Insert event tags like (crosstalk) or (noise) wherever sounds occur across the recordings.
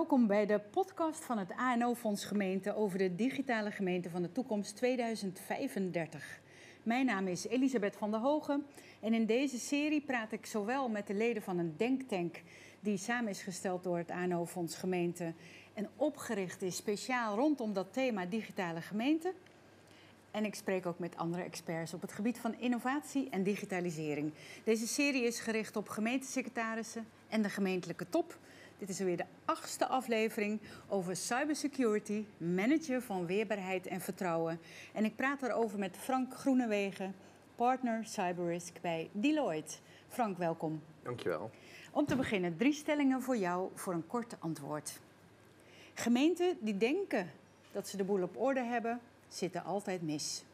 welkom bij de podcast van het ANO-fonds Gemeente over de digitale gemeente van de toekomst 2035. Mijn naam is Elisabeth van der Hogen en in deze serie praat ik zowel met de leden van een denktank die samen is gesteld door het ANO-fonds Gemeente en opgericht is speciaal rondom dat thema digitale gemeente. En ik spreek ook met andere experts op het gebied van innovatie en digitalisering. Deze serie is gericht op gemeentesecretarissen en de gemeentelijke top. Dit is weer de achtste aflevering over cybersecurity, manager van weerbaarheid en vertrouwen. En ik praat daarover met Frank Groenewegen, partner cyberrisk bij Deloitte. Frank, welkom. Dankjewel. Om te beginnen, drie stellingen voor jou voor een kort antwoord. Gemeenten die denken dat ze de boel op orde hebben, zitten altijd mis.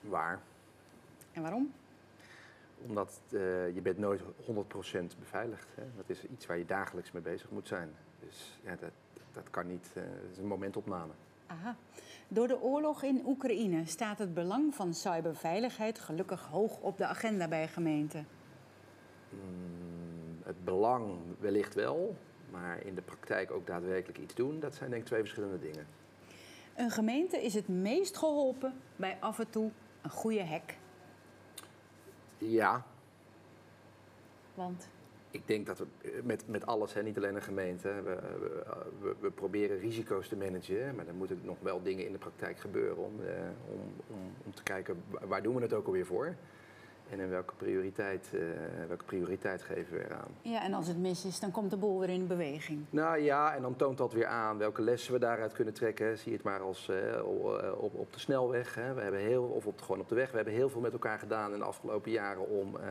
Waar? En waarom? Omdat uh, je bent nooit 100% beveiligd. Hè? Dat is iets waar je dagelijks mee bezig moet zijn. Dus ja, dat, dat kan niet. Uh, dat is een momentopname. Aha. Door de oorlog in Oekraïne staat het belang van cyberveiligheid gelukkig hoog op de agenda bij gemeenten. Mm, het belang wellicht wel, maar in de praktijk ook daadwerkelijk iets doen, dat zijn denk ik twee verschillende dingen. Een gemeente is het meest geholpen bij af en toe een goede hek. Ja. Want? Ik denk dat we met, met alles, hè, niet alleen een gemeente, we, we, we, proberen risico's te managen. Maar dan moeten nog wel dingen in de praktijk gebeuren om, eh, om, om, om te kijken waar doen we het ook alweer voor. En in welke prioriteit, uh, welke prioriteit geven we eraan? Ja, en als het mis is, dan komt de boel weer in beweging. Nou ja, en dan toont dat weer aan welke lessen we daaruit kunnen trekken. Zie het maar als uh, op, op de snelweg. Hè. We hebben heel, of op, gewoon op de weg. We hebben heel veel met elkaar gedaan in de afgelopen jaren om uh,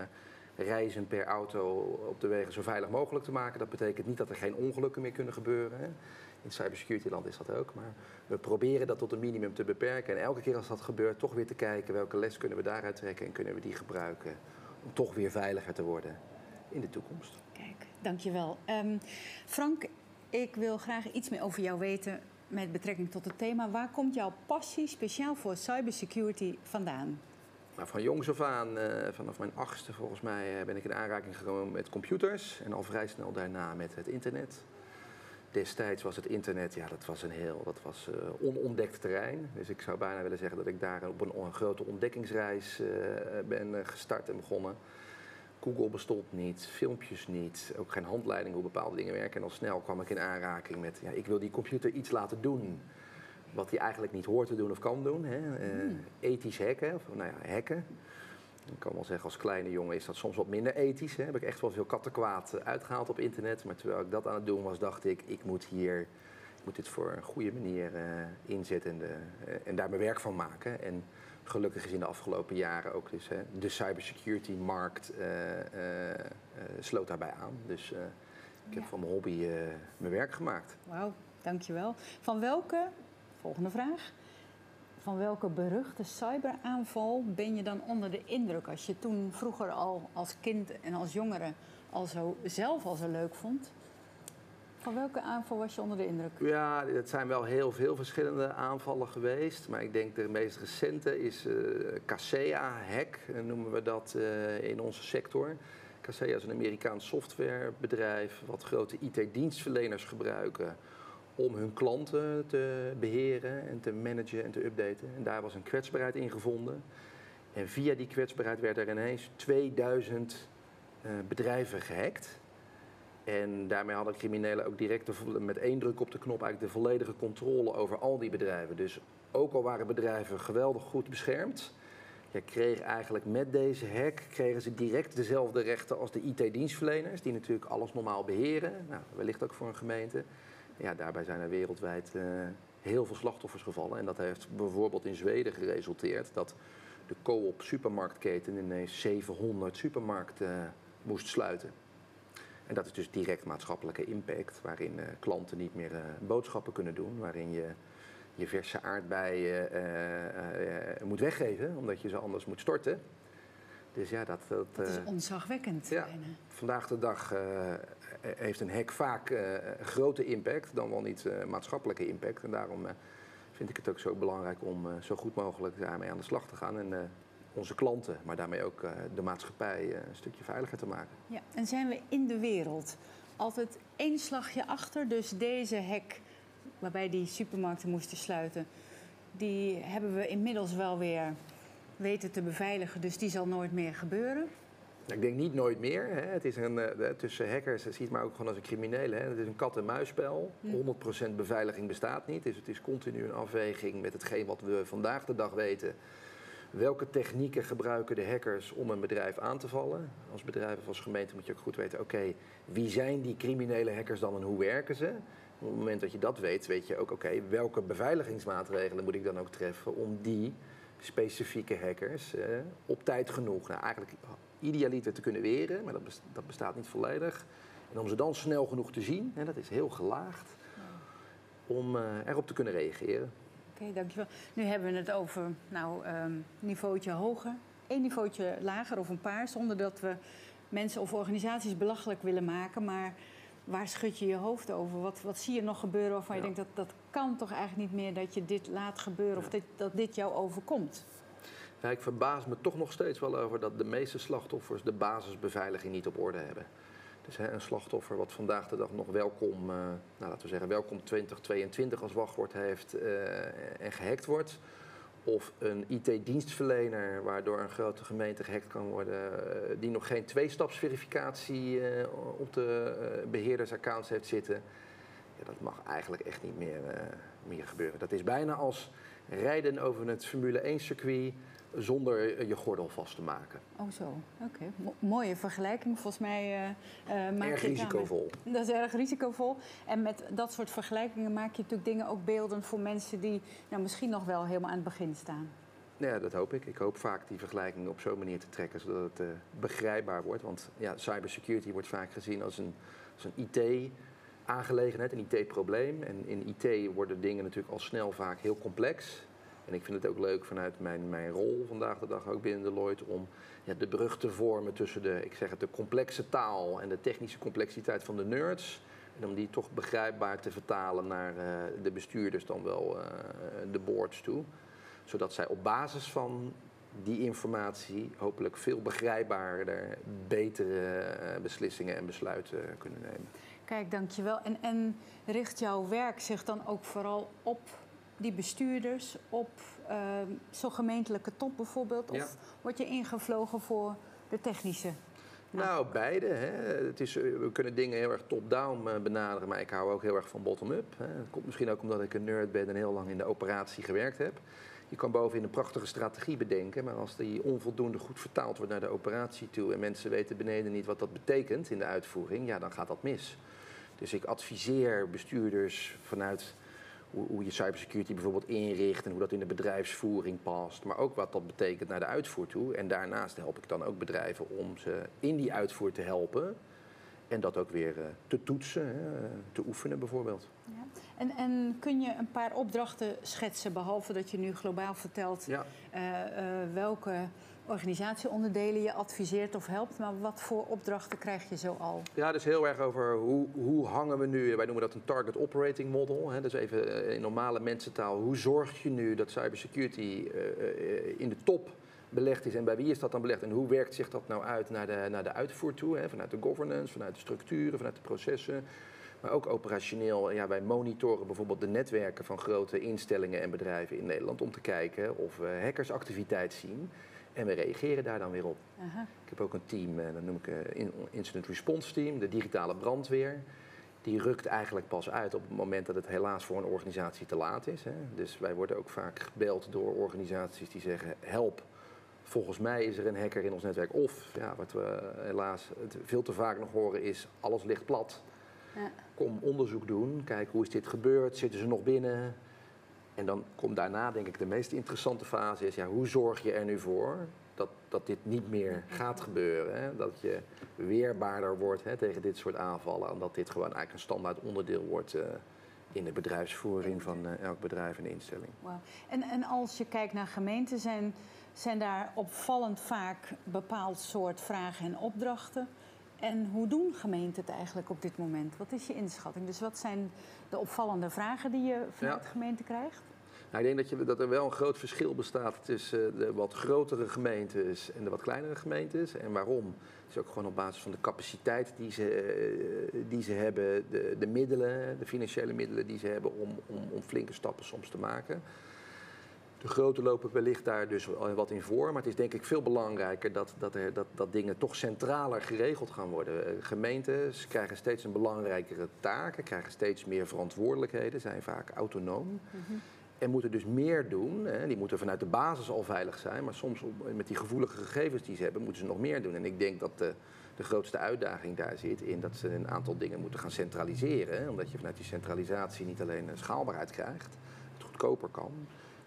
reizen per auto op de wegen zo veilig mogelijk te maken. Dat betekent niet dat er geen ongelukken meer kunnen gebeuren. Hè. In cybersecurity land is dat ook. Maar we proberen dat tot een minimum te beperken. En elke keer als dat gebeurt, toch weer te kijken welke les kunnen we daaruit trekken en kunnen we die gebruiken om toch weer veiliger te worden in de toekomst. Kijk, dankjewel. Um, Frank, ik wil graag iets meer over jou weten met betrekking tot het thema. Waar komt jouw passie speciaal voor cybersecurity vandaan? Nou, van jongs af aan, uh, vanaf mijn achtste volgens mij, ben ik in aanraking gekomen met computers. En al vrij snel daarna met het internet destijds was het internet, ja, dat was een heel, dat was uh, onontdekt terrein. Dus ik zou bijna willen zeggen dat ik daar op een, een grote ontdekkingsreis uh, ben gestart en begonnen. Google bestond niet, filmpjes niet, ook geen handleiding hoe bepaalde dingen werken. En al snel kwam ik in aanraking met, ja, ik wil die computer iets laten doen wat hij eigenlijk niet hoort te doen of kan doen. Hè. Uh, ethisch hacken, of nou ja, hacken. Ik kan wel zeggen, als kleine jongen is dat soms wat minder ethisch. Hè. Heb ik echt wel veel kattenkwaad eh, uitgehaald op internet. Maar terwijl ik dat aan het doen was, dacht ik, ik moet hier, ik moet dit voor een goede manier uh, inzetten en, de, uh, en daar mijn werk van maken. En gelukkig is in de afgelopen jaren ook dus, hè, de cybersecurity-markt sloot daarbij aan. Dus ik heb ja. van mijn hobby mijn werk gemaakt. Wauw, dankjewel. Van welke, volgende vraag, van welke beruchte cyberaanval ben je dan onder de indruk? Als je toen vroeger al als kind en als jongere al zo zelf al zo leuk vond. Van welke aanval was je onder de indruk? Ja, het zijn wel heel veel verschillende aanvallen geweest. Maar ik denk de meest recente is uh, Kaseya-hack, noemen we dat uh, in onze sector. Kaseya is een Amerikaans softwarebedrijf wat grote IT-dienstverleners gebruiken om hun klanten te beheren en te managen en te updaten. En daar was een kwetsbaarheid in gevonden. En via die kwetsbaarheid werden er ineens 2000 uh, bedrijven gehackt. En daarmee hadden criminelen ook direct met één druk op de knop eigenlijk de volledige controle over al die bedrijven. Dus ook al waren bedrijven geweldig goed beschermd, ja, kreeg eigenlijk met deze hack kregen ze direct dezelfde rechten als de IT-dienstverleners, die natuurlijk alles normaal beheren. Nou, wellicht ook voor een gemeente. Ja, daarbij zijn er wereldwijd uh, heel veel slachtoffers gevallen. En dat heeft bijvoorbeeld in Zweden geresulteerd dat de co-op supermarktketen ineens 700 supermarkten uh, moest sluiten. En dat is dus direct maatschappelijke impact, waarin uh, klanten niet meer boodschappen kunnen doen, waarin je je verse aardbeien moet weggeven, omdat je ze anders moet storten. Dus ja, dat, dat, dat is onzagwekkend. Ja, vandaag de dag heeft een hack vaak uh, grote impact, dan wel niet uh, maatschappelijke impact. En daarom vind ik het ook zo belangrijk om zo goed mogelijk daarmee aan de slag te gaan. En onze klanten, maar daarmee ook de maatschappij een stukje veiliger te maken. Ja, en zijn we in de wereld altijd één slagje achter. Dus deze hek, waarbij die supermarkten moesten sluiten, die hebben we inmiddels wel weer weten te beveiligen. Dus die zal nooit meer gebeuren. Ik denk niet nooit meer. Hè. Het is een, uh, tussen hackers, dat ziet maar ook gewoon als een criminele. Hè. Het is een kat-en-muisspel. 100% beveiliging bestaat niet. Dus het is continu een afweging met hetgeen wat we vandaag de dag weten. Welke technieken gebruiken de hackers om een bedrijf aan te vallen? Als bedrijf of als gemeente moet je ook goed weten, oké, wie zijn die criminele hackers dan en hoe werken ze? Op het moment dat je dat weet, weet je ook, oké, welke beveiligingsmaatregelen moet ik dan ook treffen om die specifieke hackers eh, op tijd genoeg, nou eigenlijk idealiter te kunnen weren, maar dat, dat bestaat niet volledig. En om ze dan snel genoeg te zien, hè, dat is heel gelaagd, om uh, erop te kunnen reageren. Oké, dankjewel. Nu hebben we het over nou, um, niveautje hoger, één niveautje lager of een paar, zonder dat we mensen of organisaties belachelijk willen maken. Maar waar schud je je hoofd over? Wat, wat zie je nog gebeuren waarvan je denkt dat dat kan toch eigenlijk niet meer dat je dit laat gebeuren of dit, dat dit jou overkomt? Ja, ik verbaas me toch nog steeds wel over dat de meeste slachtoffers de basisbeveiliging niet op orde hebben. Dus hè, een slachtoffer wat vandaag de dag nog welkom, uh, nou, laten we zeggen, welkom 2022 als wachtwoord heeft uh, en gehackt wordt. Of een IT-dienstverlener waardoor een grote gemeente gehackt kan worden, uh, die nog geen tweestapsverificatie op de beheerdersaccounts heeft zitten. Ja, dat mag eigenlijk echt niet meer, meer gebeuren. Dat is bijna als rijden over het Formule 1 circuit zonder je gordel vast te maken. Oh zo, oké. mooie vergelijking. Volgens mij uh, maak erg risicovol. Dat is erg risicovol. En met dat soort vergelijkingen maak je natuurlijk dingen ook beeldend voor mensen die nou, misschien nog wel helemaal aan het begin staan. Ja, dat hoop ik. Ik hoop vaak die vergelijkingen op zo'n manier te trekken, zodat het uh, begrijpbaar wordt. Want ja, cybersecurity wordt vaak gezien als een, als een IT-aangelegenheid, een IT-probleem. En in IT worden dingen natuurlijk al snel vaak heel complex. En ik vind het ook leuk vanuit mijn, mijn rol vandaag de dag ook binnen Deloitte om ja, de brug te vormen tussen de, ik zeg het, de complexe taal en de technische complexiteit van de nerds. En om die toch begrijpbaar te vertalen naar uh, de bestuurders dan wel uh, de boards toe. Zodat zij op basis van die informatie hopelijk veel begrijpbaarder, betere uh, beslissingen en besluiten kunnen nemen. Kijk, dankjewel. En, en richt jouw werk zich dan ook vooral op die bestuurders op uh, zo'n gemeentelijke top bijvoorbeeld? Of word je ingevlogen voor de technische? Nou, beide. Hè. Het is, eh, we kunnen dingen heel erg top-down eh, benaderen, maar ik hou ook heel erg van bottom-up. Dat komt misschien ook omdat ik een nerd ben en heel lang in de operatie gewerkt heb. Je kan bovenin een prachtige strategie bedenken, maar als die onvoldoende goed vertaald wordt naar de operatie toe en mensen weten beneden niet wat dat betekent in de uitvoering, ja, dan gaat dat mis. Dus ik adviseer bestuurders vanuit hoe, hoe, je cybersecurity bijvoorbeeld inricht en hoe dat in de bedrijfsvoering past. Maar ook wat dat betekent naar de uitvoer toe. En daarnaast help ik dan ook bedrijven om ze in die uitvoer te helpen. En dat ook weer uh, te toetsen, hè, te oefenen bijvoorbeeld. Ja. En, en, kun je een paar opdrachten schetsen, behalve dat je nu globaal vertelt ja. uh, uh, welke organisatieonderdelen je adviseert of helpt. Maar wat voor opdrachten krijg je zo al? Ja, dus heel erg over hoe, hoe hangen we nu, wij noemen dat een target operating model. Hè, dus even in normale mensentaal, hoe zorg je nu dat cybersecurity uh, in de top belegd is en bij wie is dat dan belegd en hoe werkt zich dat nou uit naar de, naar de uitvoer toe, hè, vanuit de governance, vanuit de structuren, vanuit de processen. Maar ook operationeel, ja, wij monitoren bijvoorbeeld de netwerken van grote instellingen en bedrijven in Nederland om te kijken of we hackersactiviteit zien. En we reageren daar dan weer op. Aha. Ik heb ook een team, eh, dat noem ik een eh, Incident Response Team, de digitale brandweer. Die rukt eigenlijk pas uit op het moment dat het helaas voor een organisatie te laat is. Hè. Dus wij worden ook vaak gebeld door organisaties die zeggen: help. Volgens mij is er een hacker in ons netwerk. Of ja, wat we helaas veel te vaak nog horen is: alles ligt plat. Ja. Kom onderzoek doen, kijk hoe is dit gebeurd, zitten ze nog binnen, en dan komt daarna, denk ik, de meest interessante fase is, ja, hoe zorg je er nu voor dat, dat dit niet meer gaat gebeuren? Hè? Dat je weerbaarder wordt hè, tegen dit soort aanvallen en dat dit gewoon eigenlijk een standaard onderdeel wordt uh, in de bedrijfsvoering van uh, elk bedrijf en instelling. En, en als je kijkt naar gemeenten, zijn, zijn daar opvallend vaak bepaald soort vragen en opdrachten? En hoe doen gemeenten het eigenlijk op dit moment? Wat is je inschatting? Dus wat zijn de opvallende vragen die je vanuit ja. de gemeente krijgt? Nou, ik denk dat, je, dat er wel een groot verschil bestaat tussen de wat grotere gemeentes en de wat kleinere gemeentes. En waarom? Het is ook gewoon op basis van de capaciteit die ze, eh, die ze hebben, de, de middelen, de financiële middelen die ze hebben om, om, om flinke stappen soms te maken. De grote lopen wellicht daar dus wat in voor. Maar het is denk ik veel belangrijker dat, dat, er, dat, dat dingen toch centraler geregeld gaan worden. Eh, gemeentes krijgen steeds een belangrijkere taak, krijgen steeds meer verantwoordelijkheden, zijn vaak autonoom. En moeten dus meer doen. Hè. Die moeten vanuit de basis al veilig zijn. Maar soms met die gevoelige gegevens die ze hebben, moeten ze nog meer doen. En ik denk dat de, de grootste uitdaging daar zit in dat ze een aantal dingen moeten gaan centraliseren. Omdat je vanuit die centralisatie niet alleen schaalbaarheid krijgt, het goedkoper kan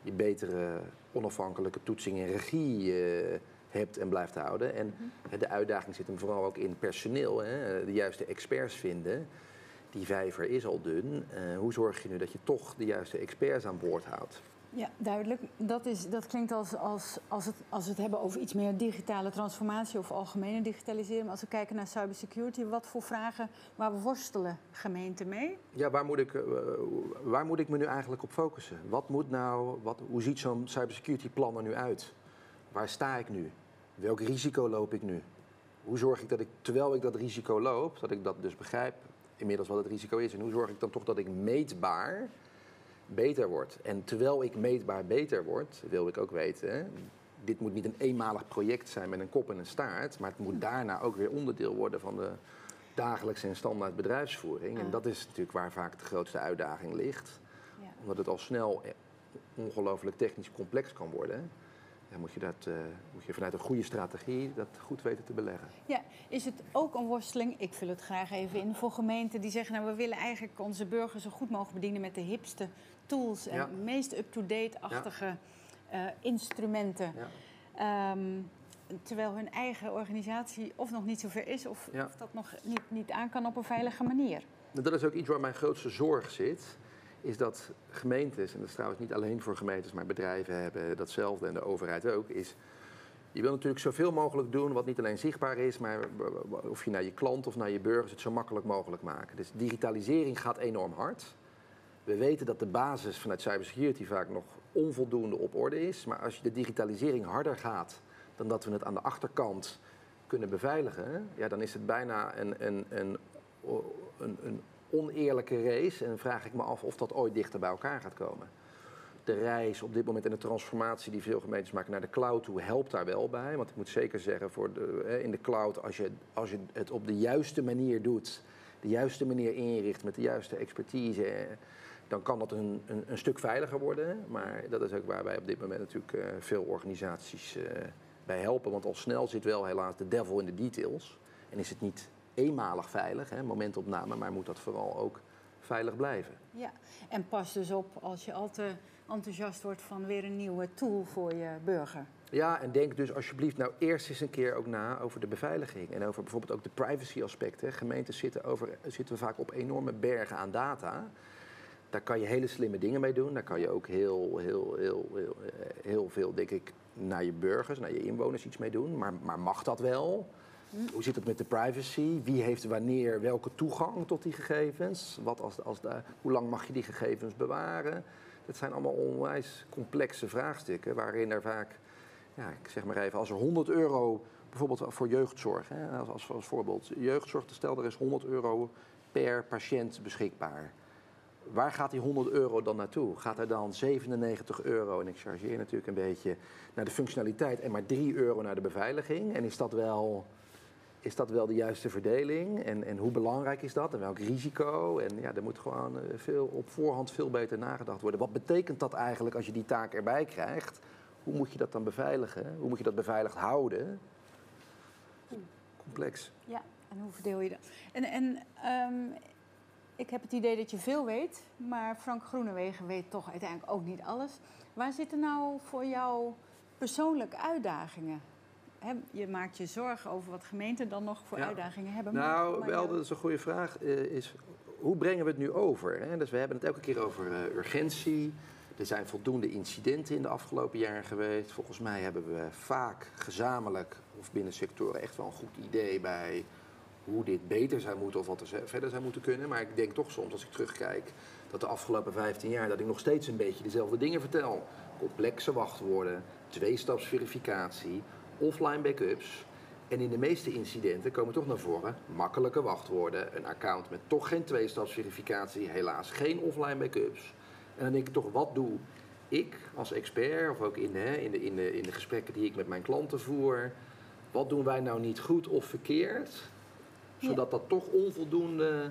je betere onafhankelijke toetsing en regie uh, hebt en blijft houden. En mhm. de uitdaging zit hem vooral ook in personeel. Hè? De juiste experts vinden. Die vijver is al dun. Uh, hoe zorg je nu dat je toch de juiste experts aan boord houdt? Ja, duidelijk. Dat, is, dat klinkt als, als, als, het, als we het hebben over iets meer digitale transformatie of algemene digitalisering. Maar als we kijken naar cybersecurity, wat voor vragen waar worstelen gemeenten mee? Ja, waar moet ik, uh, waar moet ik me nu eigenlijk op focussen? Wat moet nou, wat, hoe ziet zo'n cybersecurity plan er nu uit? Waar sta ik nu? Welk risico loop ik nu? Hoe zorg ik dat ik, terwijl ik dat risico loop, dat ik dat dus begrijp, inmiddels wat het risico is. En hoe zorg ik dan toch dat ik meetbaar beter wordt. En terwijl ik meetbaar beter word, wil ik ook weten, dit moet niet een eenmalig project zijn met een kop en een staart, maar het moet daarna ook weer onderdeel worden van de dagelijkse en standaard bedrijfsvoering. En dat is natuurlijk waar vaak de grootste uitdaging ligt. Omdat het al snel ongelooflijk technisch complex kan worden dan moet je, dat, uh, moet je vanuit een goede strategie dat goed weten te beleggen. Ja, is het ook een worsteling, ik vul het graag even in, voor gemeenten die zeggen... nou, we willen eigenlijk onze burgers zo goed mogelijk bedienen met de hipste tools... en meest up-to-date-achtige uh, instrumenten. Ja. Um, terwijl hun eigen organisatie of nog niet zover is... of, of dat nog niet, niet aan kan op een veilige manier. Dat is ook iets waar mijn grootste zorg zit is dat gemeentes, en dat is trouwens niet alleen voor gemeentes, maar bedrijven hebben datzelfde en de overheid ook, is je wil natuurlijk zoveel mogelijk doen wat niet alleen zichtbaar is, maar of je naar je klant of naar je burgers het zo makkelijk mogelijk maken. Dus digitalisering gaat enorm hard. We weten dat de basis vanuit cybersecurity vaak nog onvoldoende op orde is. Maar als je de digitalisering harder gaat dan dat we het aan de achterkant kunnen beveiligen, ja, dan is het bijna een, een, een, een, een oneerlijke race. En vraag ik me af of dat ooit dichter bij elkaar gaat komen. De reis op dit moment en de transformatie die veel gemeentes maken naar de cloud toe helpt daar wel bij. Want ik moet zeker zeggen, voor de, in de cloud, als je, als je het op de juiste manier doet, de juiste manier inricht met de juiste expertise, dan kan dat een, een, een stuk veiliger worden. Maar dat is ook waar wij op dit moment natuurlijk uh, veel organisaties uh, bij helpen. Want al snel zit wel helaas de devil in de details. En is het niet eenmalig veilig, hè, momentopname, maar moet dat vooral ook veilig blijven. Ja, en pas dus op als je al te enthousiast wordt van weer een nieuwe tool voor je burger. Ja, en denk dus alsjeblieft nou eerst eens een keer ook na over de beveiliging en over bijvoorbeeld ook de privacy aspecten. Gemeenten zitten, over, zitten vaak op enorme bergen aan data. Daar kan je hele slimme dingen mee doen. Daar kan je ook heel, heel, heel, heel, heel veel, denk ik, naar je burgers, naar je inwoners iets mee doen. Maar, maar mag dat wel? Hoe zit het met de privacy? Wie heeft wanneer welke toegang tot die gegevens? Wat als, als de, hoe lang mag je die gegevens bewaren? Dat zijn allemaal onwijs complexe vraagstukken waarin er vaak, ja, ik zeg maar even, als er 100 euro bijvoorbeeld voor jeugdzorg, hè, als, als, als voorbeeld, jeugdzorg, stel er is 100 euro per patiënt beschikbaar. Waar gaat die 100 euro dan naartoe? Gaat er dan 97 euro, en ik chargeer natuurlijk een beetje, naar de functionaliteit en maar 3 euro naar de beveiliging? En is dat wel is dat wel de juiste verdeling? En, en hoe belangrijk is dat? En welk risico? En ja, er moet gewoon eh, veel, op voorhand veel beter nagedacht worden. Wat betekent dat eigenlijk als je die taak erbij krijgt? Hoe moet je dat dan beveiligen? Hoe moet je dat beveiligd houden? Complex. Ja, en hoe verdeel je dat? En, en um, ik heb het idee dat je veel weet, maar Frank Groenewegen weet toch uiteindelijk ook niet alles. Waar zitten nou voor jou persoonlijke uitdagingen? Je maakt je zorgen over wat gemeenten dan nog voor uitdagingen hebben. Nou, wel, dat is een goede vraag. Uh, is, hoe brengen we het nu over? Hè? Dus we hebben het elke keer over uh, urgentie. Er zijn voldoende incidenten in de afgelopen jaren geweest. Volgens mij hebben we vaak gezamenlijk of binnen sectoren echt wel een goed idee bij hoe dit beter zou moeten of wat er verder zou moeten kunnen. Maar ik denk toch soms, als ik terugkijk, dat de afgelopen 15 jaar dat ik nog steeds een beetje dezelfde dingen vertel. Complexe wachtwoorden, tweestapsverificatie, offline backups. En in de meeste incidenten komen toch naar voren makkelijke wachtwoorden, een account met toch geen tweestapsverificatie, helaas geen offline backups. En dan denk ik toch, wat doe ik als expert, of ook in de, in de, in de, in de gesprekken die ik met mijn klanten voer, wat doen wij nou niet goed of verkeerd, zodat dat toch onvoldoende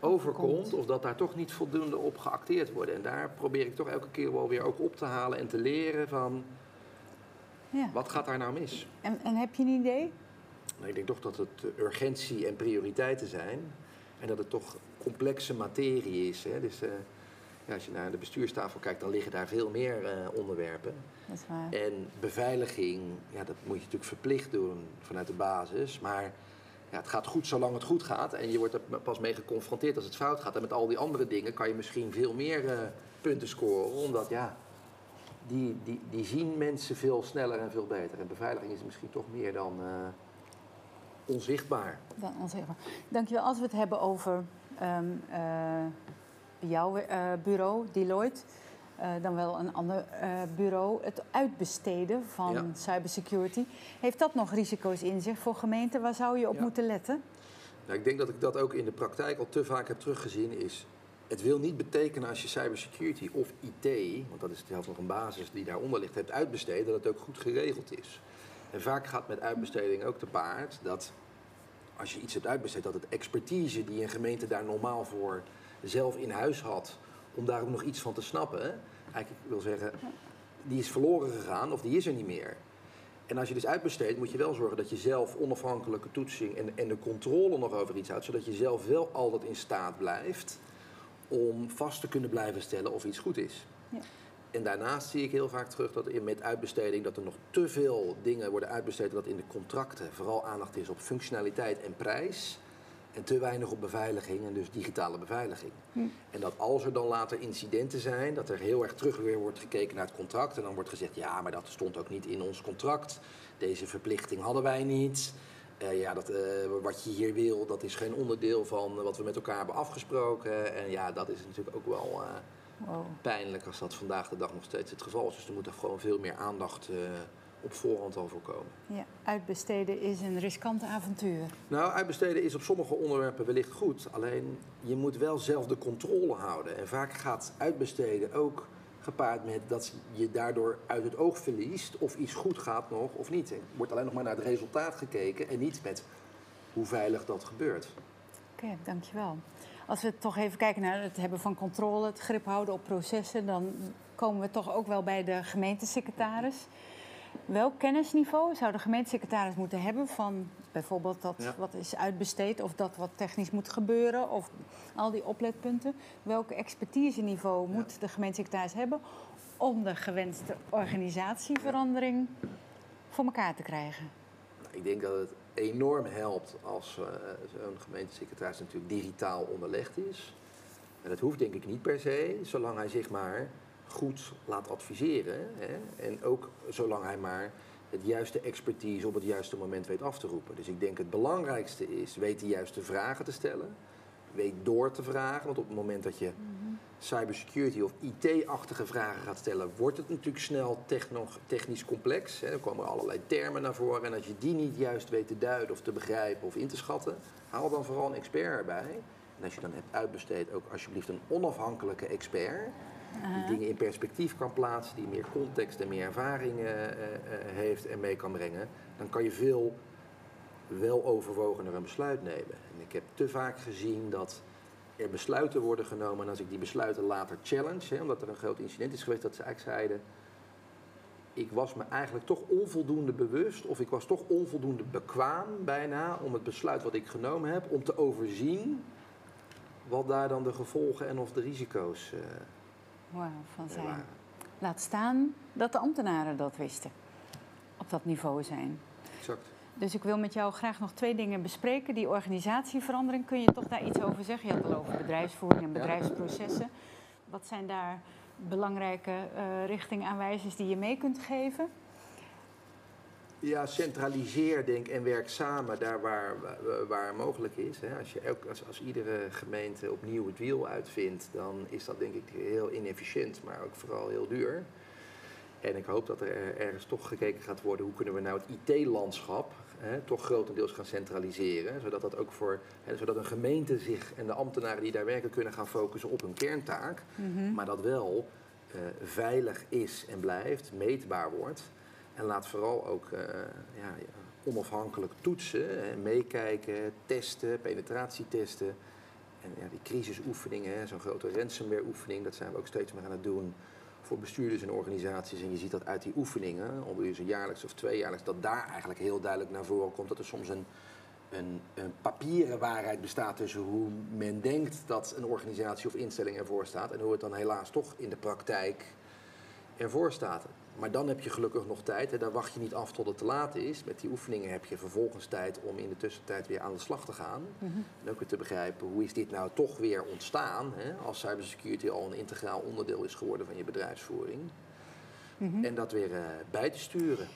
overkomt of dat daar toch niet voldoende op geacteerd wordt. En daar probeer ik toch elke keer wel weer ook op te halen en te leren van ja. wat gaat daar nou mis. En, en heb je een idee? Nou, ik denk toch dat het urgentie en prioriteiten zijn en dat het toch complexe materie is. Hè? Dus, uh, ja, als je naar de bestuurstafel kijkt, dan liggen daar veel meer uh, onderwerpen. Dat is waar. En beveiliging, ja, dat moet je natuurlijk verplicht doen vanuit de basis. Maar ja, het gaat goed zolang het goed gaat. En je wordt er pas mee geconfronteerd als het fout gaat. En met al die andere dingen kan je misschien veel meer uh, punten scoren. Omdat ja, die, die, die zien mensen veel sneller en veel beter. En beveiliging is misschien toch meer dan uh, onzichtbaar. Dan onzichtbaar. Dankjewel. Als we het hebben over um, uh, jouw bureau, Deloitte. Uh, dan wel een ander uh, bureau, het uitbesteden van ja. cybersecurity. Heeft dat nog risico's in zich voor gemeenten? Waar zou je op ja. moeten letten? Nou, ik denk dat ik dat ook in de praktijk al te vaak heb teruggezien. Is, het wil niet betekenen als je cybersecurity of IT, want dat is zelfs nog een basis die daaronder ligt, hebt uitbesteed, dat het ook goed geregeld is. En vaak gaat met uitbesteding ook te paard dat als je iets hebt uitbesteed, dat het expertise die een gemeente daar normaal voor zelf in huis had, om daar ook nog iets van te snappen. Eigenlijk wil zeggen, die is verloren gegaan of die is er niet meer. En als je dus uitbesteedt, moet je wel zorgen dat je zelf onafhankelijke toetsing en, en de controle nog over iets houdt, zodat je zelf wel altijd in staat blijft om vast te kunnen blijven stellen of iets goed is. Ja. En daarnaast zie ik heel vaak terug dat in, met uitbesteding dat er nog te veel dingen worden uitbesteed, dat in de contracten vooral aandacht is op functionaliteit en prijs. En te weinig op beveiliging en dus digitale beveiliging. Hm. En dat als er dan later incidenten zijn, dat er heel erg terug weer wordt gekeken naar het contract. En dan wordt gezegd, ja, maar dat stond ook niet in ons contract. Deze verplichting hadden wij niet. Uh, ja, dat, uh, wat je hier wil, dat is geen onderdeel van wat we met elkaar hebben afgesproken. En ja, dat is natuurlijk ook wel uh, wow. pijnlijk als dat vandaag de dag nog steeds het geval is. Dus er moet er gewoon veel meer aandacht op voorhand al voorkomen. Ja, uitbesteden is een riskant avontuur. Nou, uitbesteden is op sommige onderwerpen wellicht goed. Alleen je moet wel zelf de controle houden. En vaak gaat uitbesteden ook gepaard met dat je daardoor uit het oog verliest of iets goed gaat nog of niet. Er wordt alleen nog maar naar het resultaat gekeken en niet met hoe veilig dat gebeurt. Oké, dankjewel. Als we toch even kijken naar het hebben van controle, het grip houden op processen, dan komen we toch ook wel bij de gemeentesecretaris. Welk kennisniveau zou de gemeentesecretaris moeten hebben van bijvoorbeeld dat ja. wat is uitbesteed of dat wat technisch moet gebeuren of al die opletpunten? Welk expertiseniveau ja. moet de gemeentesecretaris hebben om de gewenste organisatieverandering voor elkaar te krijgen? Ik denk dat het enorm helpt als uh, zo'n gemeentesecretaris natuurlijk digitaal onderlegd is. En dat hoeft denk ik niet per se, zolang hij zich maar goed laat adviseren. Hè? En ook zolang hij maar het juiste expertise op het juiste moment weet af te roepen. Dus ik denk het belangrijkste is, weet de juiste vragen te stellen. Weet door te vragen, want op het moment dat je cybersecurity of IT-achtige vragen gaat stellen, wordt het natuurlijk snel technisch complex. Hè. Er komen allerlei termen naar voren en als je die niet juist weet te duiden of te begrijpen of in te schatten, haal dan vooral een expert erbij. En als je dan hebt uitbesteed, ook alsjeblieft een onafhankelijke expert die dingen in perspectief kan plaatsen, die meer context en meer ervaring uh, uh, heeft en mee kan brengen, dan kan je veel wel overwogener een besluit nemen. En ik heb te vaak gezien dat er besluiten worden genomen en als ik die besluiten later challenge, hè, omdat er een groot incident is geweest, dat ze eigenlijk zeiden, ik was me eigenlijk toch onvoldoende bewust of ik was toch onvoldoende bekwaam bijna om het besluit wat ik genomen heb, om te overzien wat daar dan de gevolgen en of de risico's uh, wow, van zijn. Laat staan dat de ambtenaren dat wisten. Op dat niveau zijn. Exact. Dus ik wil met jou graag nog twee dingen bespreken. Die organisatieverandering, kun je toch daar iets over zeggen? Je had het al over bedrijfsvoering en bedrijfsprocessen. Wat zijn daar belangrijke uh, richtingaanwijzers die je mee kunt geven? Ja, centraliseer denk en werk samen daar waar, waar mogelijk is. Als, je elk, als, als iedere gemeente opnieuw het wiel uitvindt, dan is dat denk ik heel inefficiënt, maar ook vooral heel duur. En ik hoop dat er ergens toch gekeken gaat worden hoe kunnen we nou het IT-landschap toch grotendeels gaan centraliseren. Zodat, dat ook voor, hè, zodat een gemeente zich en de ambtenaren die daar werken kunnen gaan focussen op hun kerntaak. Mhm. Maar dat wel uh, veilig is en blijft, meetbaar wordt. En laat vooral ook uh, ja, onafhankelijk toetsen, meekijken, testen, penetratietesten. En ja, die crisisoefeningen, zo'n grote ransomware-oefening, dat zijn we ook steeds meer aan het doen voor bestuurders en organisaties. En je ziet dat uit die oefeningen, om ze jaarlijks of tweejaarlijks, dat daar eigenlijk heel duidelijk naar voren komt dat er soms een, een, een, papieren waarheid bestaat tussen hoe men denkt dat een organisatie of instelling ervoor staat en hoe het dan helaas toch in de praktijk ervoor staat. Maar dan heb je gelukkig nog tijd. Hè. Daar wacht je niet af tot het te laat is. Met die oefeningen heb je vervolgens tijd om in de tussentijd weer aan de slag te gaan. Mhm. En ook weer te begrijpen hoe is dit nou toch weer ontstaan. Hè, als cybersecurity al een integraal onderdeel is geworden van je bedrijfsvoering. Mhm. En dat weer uh, bij te sturen.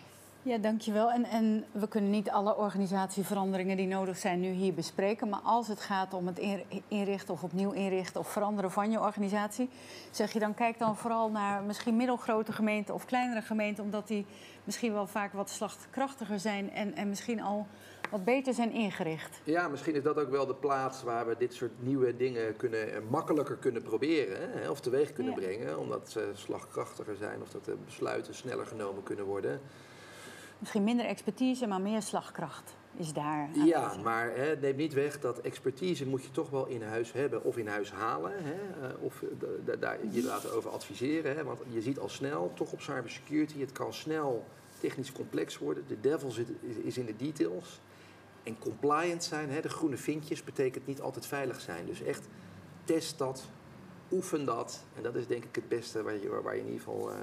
Ja, dankjewel. En, en we kunnen niet alle organisatieveranderingen die nodig zijn nu hier bespreken. Maar als het gaat om het inrichten of opnieuw inrichten of veranderen van je organisatie, zeg je dan kijk dan vooral naar misschien middelgrote gemeenten of kleinere gemeenten, omdat die misschien wel vaak wat slagkrachtiger zijn en, en misschien al wat beter zijn ingericht. Ja, misschien is dat ook wel de plaats waar we dit soort nieuwe dingen kunnen, eh, makkelijker kunnen proberen. Hè, of teweeg kunnen brengen, omdat ze slagkrachtiger zijn of dat de besluiten sneller genomen kunnen worden. Misschien minder expertise, maar meer slagkracht is daar. Ja, maar hè, neem niet weg dat expertise moet je toch wel in huis hebben of in huis halen. Hè, eh, of daar je laten over adviseren. Hè, want je ziet al snel, toch op cybersecurity, het kan snel technisch complex worden. De devil zit, is in de details. En compliant zijn, hè, de groene vinkjes, betekent niet altijd veilig zijn. Dus echt test dat, oefen dat. En dat is denk ik het beste waar je, waar je in ieder geval... Uh,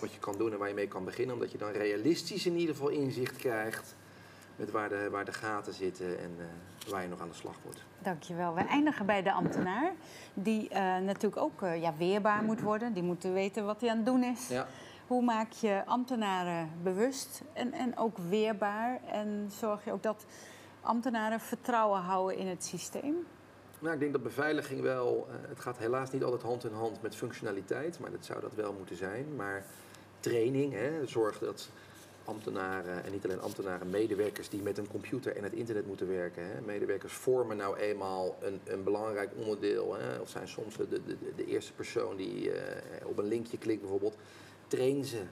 wat je kan doen en waar je mee kan beginnen. Omdat je dan realistisch in ieder geval inzicht krijgt met waar de, waar de gaten zitten en uh, waar je nog aan de slag wordt. Dankjewel. We eindigen bij de ambtenaar, die uh, natuurlijk ook uh, ja, weerbaar moet worden. Die moet weten wat hij aan het doen is. Ja. Hoe maak je ambtenaren bewust en, en ook weerbaar? En zorg je ook dat ambtenaren vertrouwen houden in het systeem? Nou, ik denk dat beveiliging wel, het gaat helaas niet altijd hand in hand met functionaliteit, maar dat zou dat wel moeten zijn. Maar training. Hè, zorg dat ambtenaren, en niet alleen ambtenaren, medewerkers die met een computer en het internet moeten werken. Hè. Medewerkers vormen nou eenmaal een, een belangrijk onderdeel. Hè, of zijn soms de, de, de eerste persoon die uh, op een linkje klikt bijvoorbeeld. Train ze,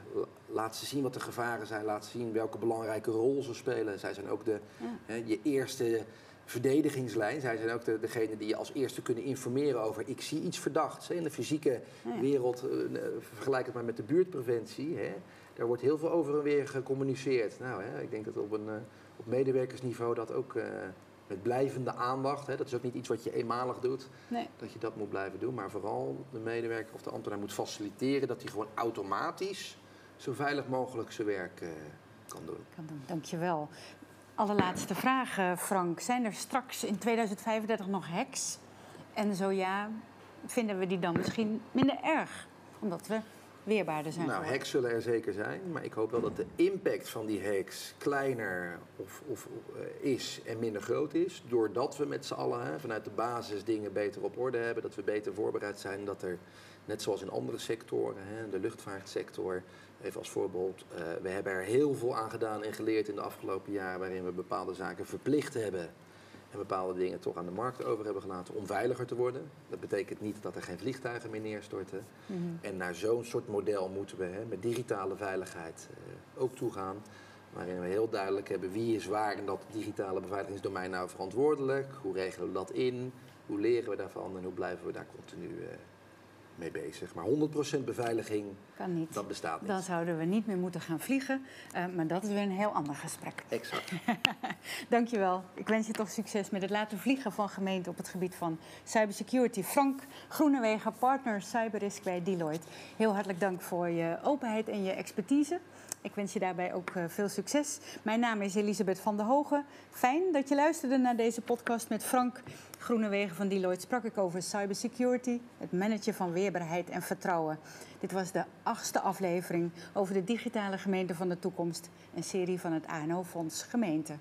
laat ze zien wat de gevaren zijn, laat ze zien welke belangrijke rol ze spelen. Zij zijn ook de, hè, je eerste verdedigingslijn. Zij zijn ook de, degene die je als eerste kunnen informeren over ik zie iets verdachts. In de fysieke wereld, uh, vergelijk het maar met de buurtpreventie. Hè. Daar wordt heel veel over en weer gecommuniceerd. Nou, hè, ik denk dat op, een, uh, op medewerkersniveau dat ook uh, met blijvende aandacht, hè, dat is ook niet iets wat je eenmalig doet, nee. dat je dat moet blijven doen. Maar vooral de medewerker of de ambtenaar moet faciliteren dat hij gewoon automatisch zo veilig mogelijk zijn werk kan doen. Kan doen. Dankjewel. Allerlaatste vraag, eh, Frank. Zijn er straks in 2035 nog hacks? En zo ja, vinden we die dan misschien minder erg? Omdat we weerbaarder zijn. Nou, hacks zullen er zeker zijn. Maar ik hoop wel dat de impact van die hacks kleiner of, of uh, is en minder groot is. Doordat we met z'n allen hè, vanuit de basis dingen beter op orde hebben. Dat we beter voorbereid zijn. Dat er, net zoals in andere sectoren, hè, de luchtvaartsector Even als voorbeeld, uh, we hebben er heel veel aan gedaan en geleerd in de afgelopen jaren waarin we bepaalde zaken verplicht hebben en bepaalde dingen toch aan de markt over hebben gelaten om veiliger te worden. Dat betekent niet dat er geen vliegtuigen meer neerstorten. Mhm. En naar zo'n soort model moeten we hè, met digitale veiligheid uh, ook toegaan. Waarin we heel duidelijk hebben wie is waar in dat digitale beveiligingsdomein nou verantwoordelijk. Hoe regelen we dat in? Hoe leren we daarvan en hoe blijven we daar continu uh, mee bezig. Maar 100% beveiliging, kan niet. dat bestaat niet. Dan zouden we niet meer moeten gaan vliegen. Uh, maar dat is weer een heel ander gesprek. Exact. (laughs) Dankjewel. Ik wens je toch succes met het laten vliegen van gemeenten op het gebied van cybersecurity. Frank Groenewegen, partner cyberrisk bij Deloitte. Heel hartelijk dank voor je openheid en je expertise. Ik wens je daarbij ook uh, veel succes. Mijn naam is Elisabeth van der Hogen. Fijn dat je luisterde naar deze podcast met Frank Groene Wegen van Deloitte sprak ik over cybersecurity, het managen van weerbaarheid en vertrouwen. Dit was de achtste aflevering over de digitale gemeente van de toekomst, een serie van het ANO-fonds Gemeente.